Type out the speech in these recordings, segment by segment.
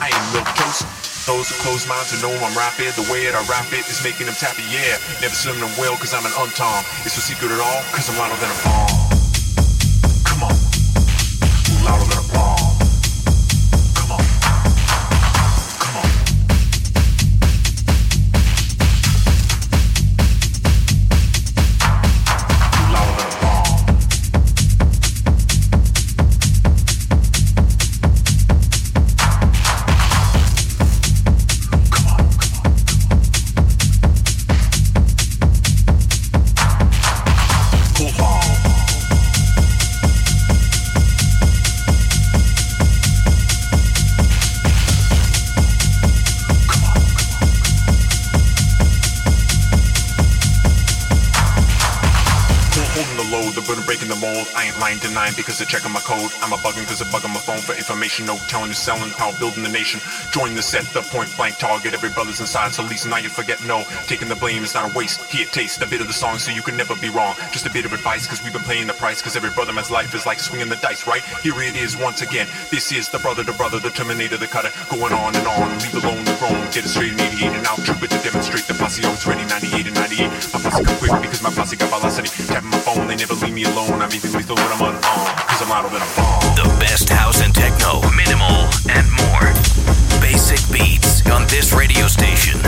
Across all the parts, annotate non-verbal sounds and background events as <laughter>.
I ain't milk toast. Those who close minds to know I'm rapid. The way that I rap it is making them tappy, yeah. Never swim them well, cause I'm an untom. It's no secret at all, cause I'm louder than a bomb. Come on, louder than lying, denying because they're checking my code. I'm a bugging because they're bugging my phone for information. No telling who's selling, power building the nation. Join the set, the point blank target. Every brother's inside, so least now you forget no. Taking the blame is not a waste. Here, taste a bit of the song so you can never be wrong. Just a bit of advice because we've been paying the price. Because every brother man's life is like swinging the dice, right? Here it is once again. This is the brother, the brother, the terminator, the cutter. Going on and on, leave alone the throne. Get it straight in 88 and out. Trooper to demonstrate the posse oh, always ready 98 and 98. My posse come quick because my posse got velocity. Tapping my phone, they never leave me alone. I'm even lethal when I'm unarmed. Cause I'm louder than a bomb. The best house and techno, minimal, and more. Basic beats on this radio station.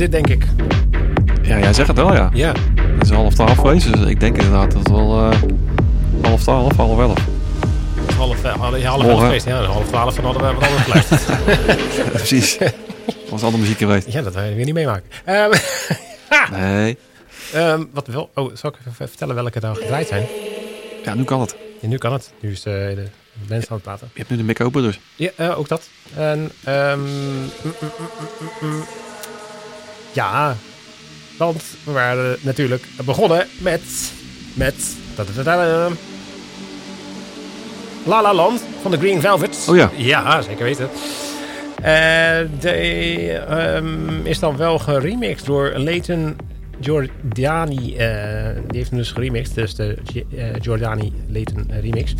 Is dit, denk ik. Ja, jij zegt het wel, ja. Ja. Het is half twaalf geweest, dus ik denk inderdaad dat het wel eh, half twaalf, half elf. Half, eh, half, half elf geweest. Ja, half twaalf van hadden we wat anders geluisterd. <laughs> Precies. was andere muziek geweest. ja, dat wil je weer niet meemaken. Ehm, <laughs> Nee. ehm, wat wel... Oh, zal ik even vertellen welke er gedraaid zijn? Ja, nu kan het. Ja, nu kan het. Nu is de, de mensen aan het praten. Je hebt nu de mic open, dus. Ja, eh, ook dat. En, mm, mm, mm. Ja, want we waren natuurlijk begonnen met, met La La Land van de Green Velvet. Oh ja. Ja, zeker weten. Eh de ehm, is dan wel geremixed door Leighton Giordani. eh, die heeft hem dus geremixed. Dus de eh, Giordani Leighton remix.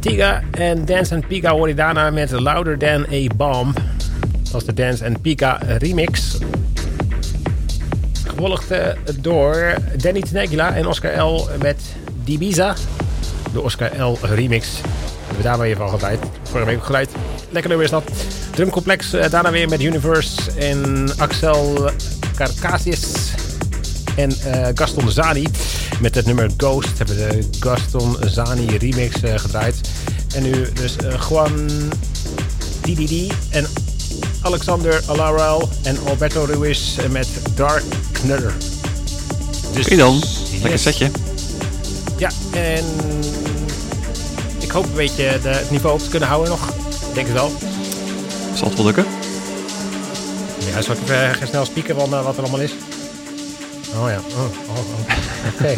Tiga en Dance and Pika hoor je daarna met Louder Than a Bomb. Dat is de Dance and Pika remix. Gevolgd eh, door Danny Tenegula en Oscar L. met Dibiza. De Oscar L remix. Hebben we daar weer van gedraaid. Vorige week ook gedraaid. Lekker nummer is dat. Drumcomplex eh, daarna weer met Universe en Axel Carcassius. En eh, Gaston Zani met het nummer Ghost hebben we de Gaston Zani remix eh, gedraaid. En nu dus eh, Juan DDD en Alexander Alaral en Alberto Ruiz met Darkner. Dus, Oké dan. Lekker yes. setje. Ja, en ik hoop een beetje de, het niveau op te kunnen houden nog. Ik Denk het wel. Zal het wel lukken? Ja, zal ik even eh, snel spieken van eh, wat er allemaal is? Oh ja. Oh, oh, oh. <laughs> Oké.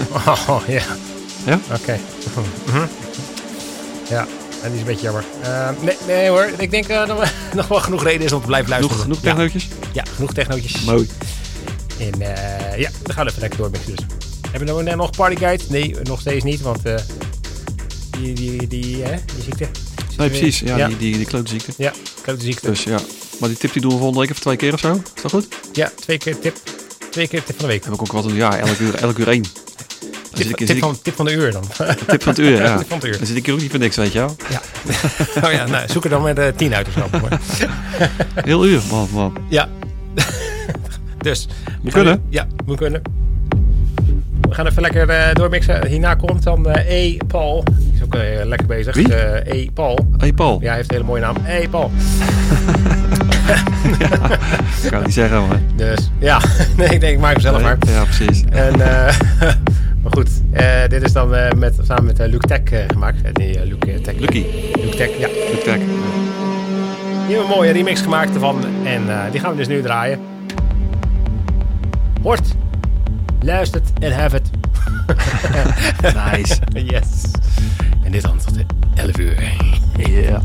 Oh, ja. Ja? Oké. Mhm. Ja, en die is een beetje jammer. Eh, nee, nee hoor, ik denk eh, dat <laughs> nog wel genoeg reden is om te blijven luisteren. Genoeg, genoeg ja. technootjes? Ja, genoeg technootjes. Mooi. En eh, ja, we gaan even lekker doormixen dus. Hebben we nou nog party guide? Nee, nog steeds niet, want die, die, die, hè, die ziekte. Nee, precies. Ja, Ja. die, die, die klote ziekte. Ja, grote ziekte. Dus ja. Maar die tip die doen we volgende week even twee keer of zo. Is dat goed? Ja, twee keer tip. Twee keer tip van de week. Heb ik ook wat een ja, elk uur, elk uur één. Tip, ik, tip, van, tip van de uur dan. tip van het uur, <laughs> ja. Tip van het uur. Dan zit ik hier ook niet voor niks, weet je wel. ja. <laughs> oh ja, nou, zoek er dan met eh, tien uit of zo. <laughs> Heel uur, man, man. Ja. dus. We kunnen. Ja, moet kunnen. We gaan even lekker eh, doormixen. Hierna komt dan eh E. Paul. Die is ook eh, lekker bezig. Wie? Eh, E. Paul. Hey Paul. Ja, hij heeft een hele mooie naam. E. Paul. Ik kan het niet zeggen, maar. Dus ja, nee, ik denk ik maak hem zelf maar. Ja, precies. En, eh, maar goed, eh, dit is dan eh, met, samen met eh, Luke Tech gemaakt. Nee, Luke eh, Tech. Lucky. Luke Tech, ja. Luc Tech. Hebben een mooie remix gemaakt ervan. En die gaan we dus nu draaien. Hoort, luistert en have it. <laughs> Nice. <laughs> yes. En dit dan tot de 11 uur. Ja.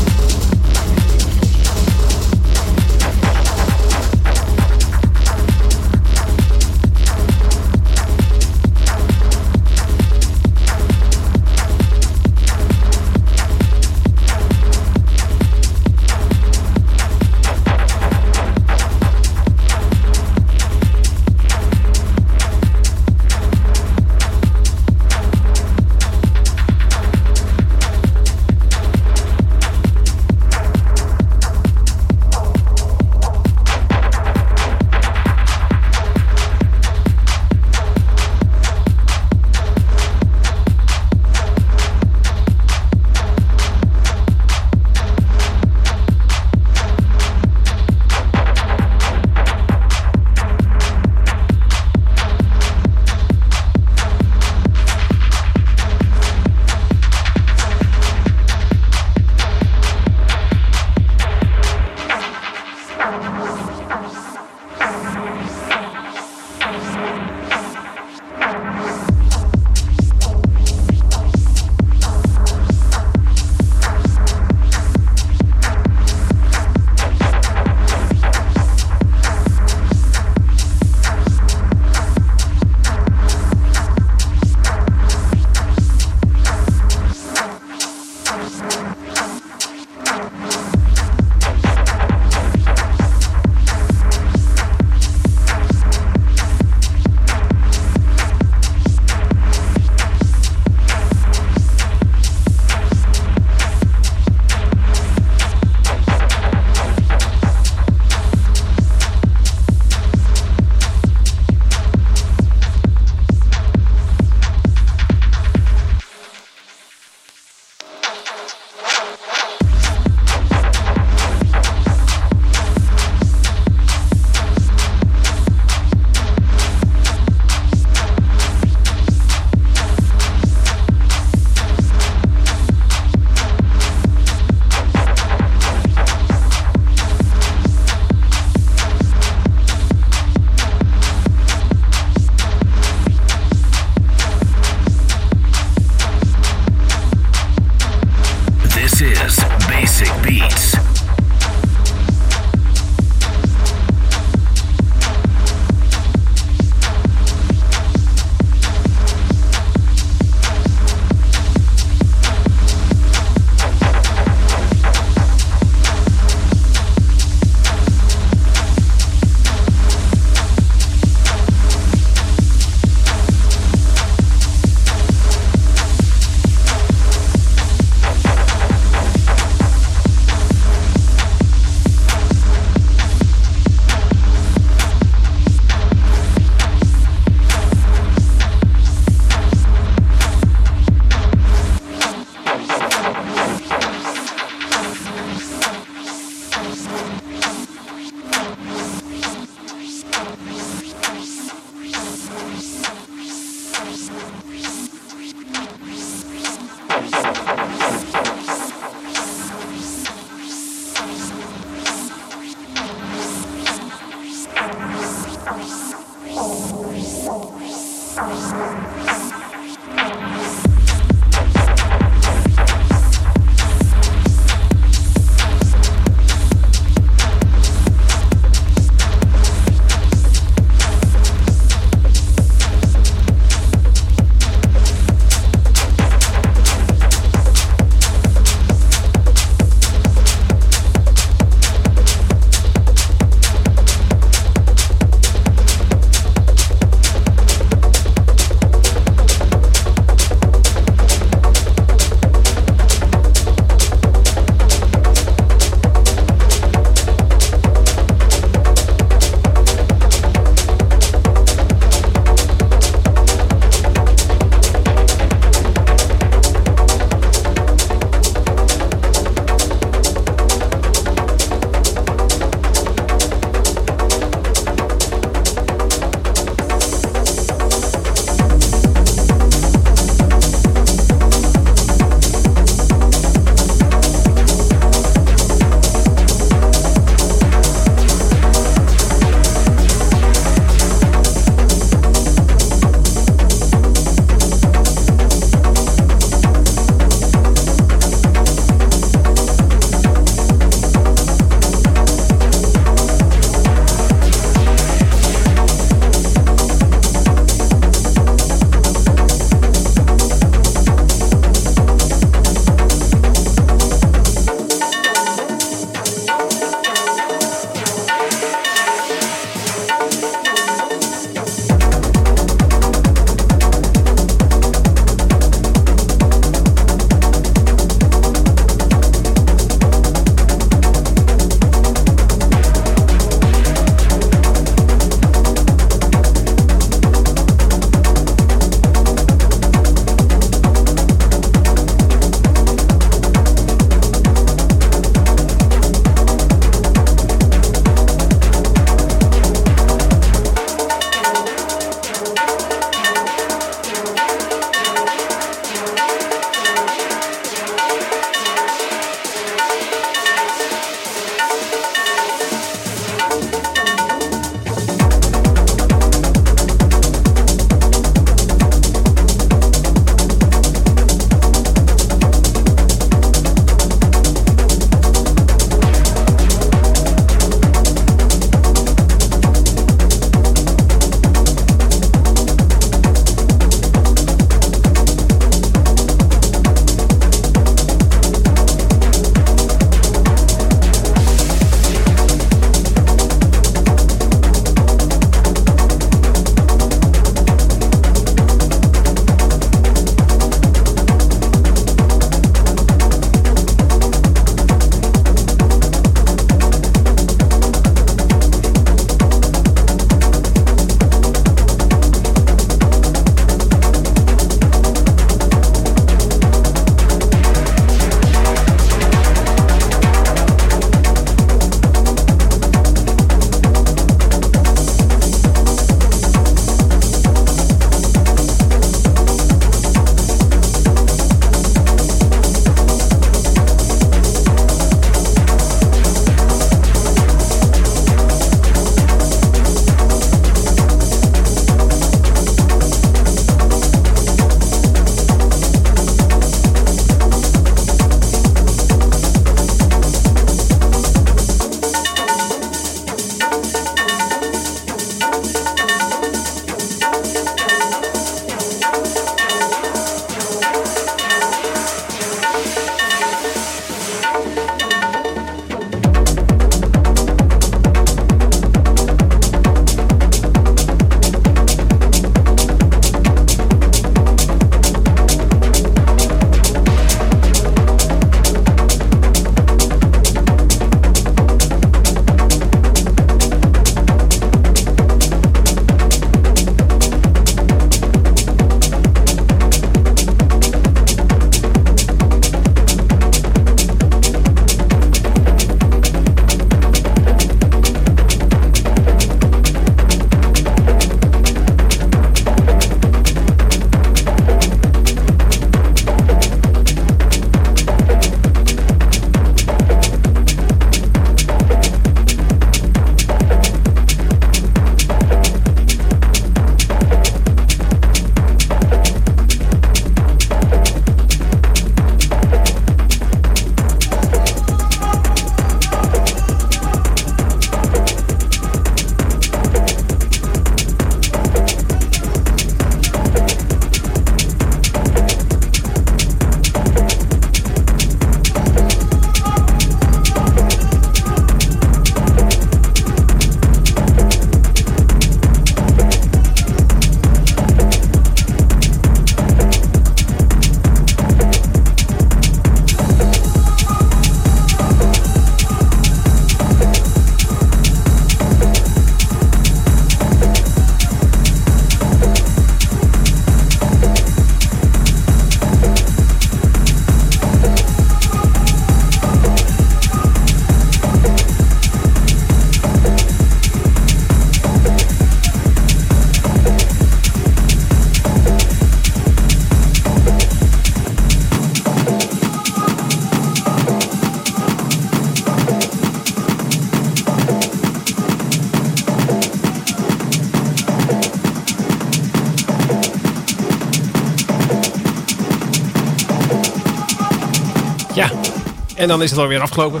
En dan is het alweer afgelopen.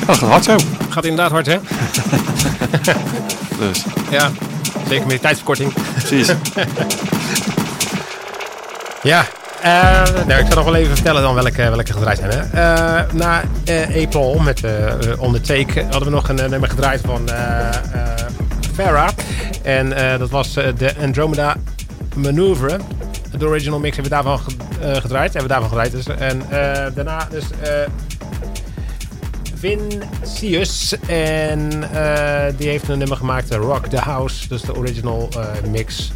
Ja, dat gaat hard zo. Gaat inderdaad hard, hè? <laughs> Dus, Ja, zeker met die tijdsverkorting. precies. <laughs> Ja, eh, nou, ik zal nog wel even vertellen dan welke, welke gedraaid zijn. Hè. Eh, na eh, April met On The Take hadden we nog een nummer gedraaid van Farah. En dat was de Andromeda Manoeuvre. De original mix hebben we daarvan ge- gedraaid. Hebben we daarvan gedraaid. Dus. En daarna dus Vincius. En eh, die heeft een nummer gemaakt, eh, Rock the House. Dus de original eh, mix.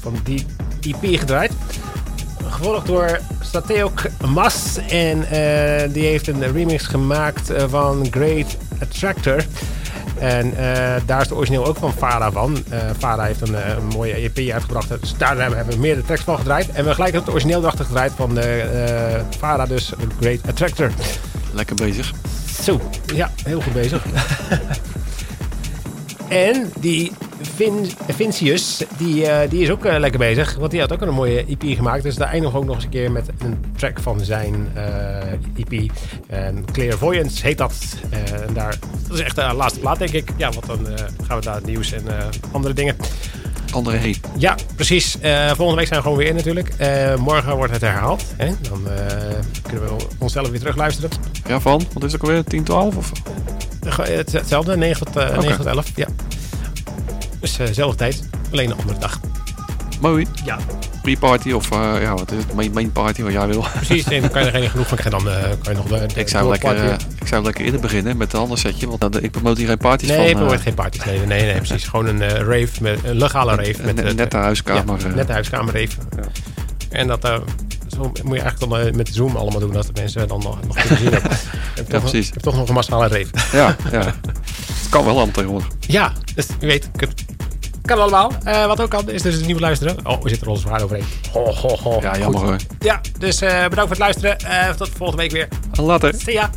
Van die EP gedraaid. Gevolgd door Stateok Mas. En die heeft een remix gemaakt van Great Attractor. En daar is de origineel ook van Farah van. Eh Farah heeft een, mooie EP uitgebracht. Dus daar hebben we meerdere tracks van gedraaid. En we gelijk het origineel gedraaid van Farah, dus Great Attractor. Lekker bezig. Zo, ja, heel goed bezig. <laughs> en die Vin, Vincius, die, eh, die is ook eh, lekker bezig. Want die had ook een mooie EP gemaakt. Dus daar eindigen we ook nog eens een keer met een track van zijn eh, EP. En Clairvoyance heet dat. En daar, dat is echt de laatste plaat, denk ik. Ja, want dan gaan we naar het nieuws en andere dingen. André Hey. Ja, precies. Eh, volgende week zijn we gewoon weer in natuurlijk. Eh, morgen wordt het herhaald. Hè? Dan eh, kunnen we onszelf weer terugluisteren. Ja, van? Wat is het ook alweer? 10, 12? Of? Het- Hetzelfde, 9 tot, Oké. 9 tot 11. Ja. Dus dezelfde tijd, alleen een andere dag. Mooi. Ja, Pre-party of eh, ja, wat is het? Main, main party, wat jij wil. precies. En dan kan je er geen genoeg van krijgen. Dan eh, kan je nog de, de Ik zou, lekker, eh, ik zou lekker eerder beginnen met een ander setje. Want ik promote hier geen parties Nee, van. ik eh, probeer geen parties. Nee, nee, nee, precies. Gewoon een rave, met, een legale rave. een, Met, een nette huiskamer. Ja, eh. net huiskamer rave. Ja. En dat zo moet je eigenlijk dan met Zoom allemaal doen. Dat de mensen dan nog, nog kunnen zien. Dat, <laughs> heb toch, precies. heb toch nog een massale rave. Ja, ja. Het kan wel allemaal tegenwoordig. Ja, dus je weet, kan allemaal. Eh, wat ook kan, is dus het nieuwe luisteren. Oh, we zitten er al zwaar overheen. Ho, ho, ho. Ja, jammer hoor. Ja, dus eh, bedankt voor het luisteren. Eh, tot volgende week weer. Later. See ya.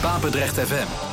Papendrecht FM.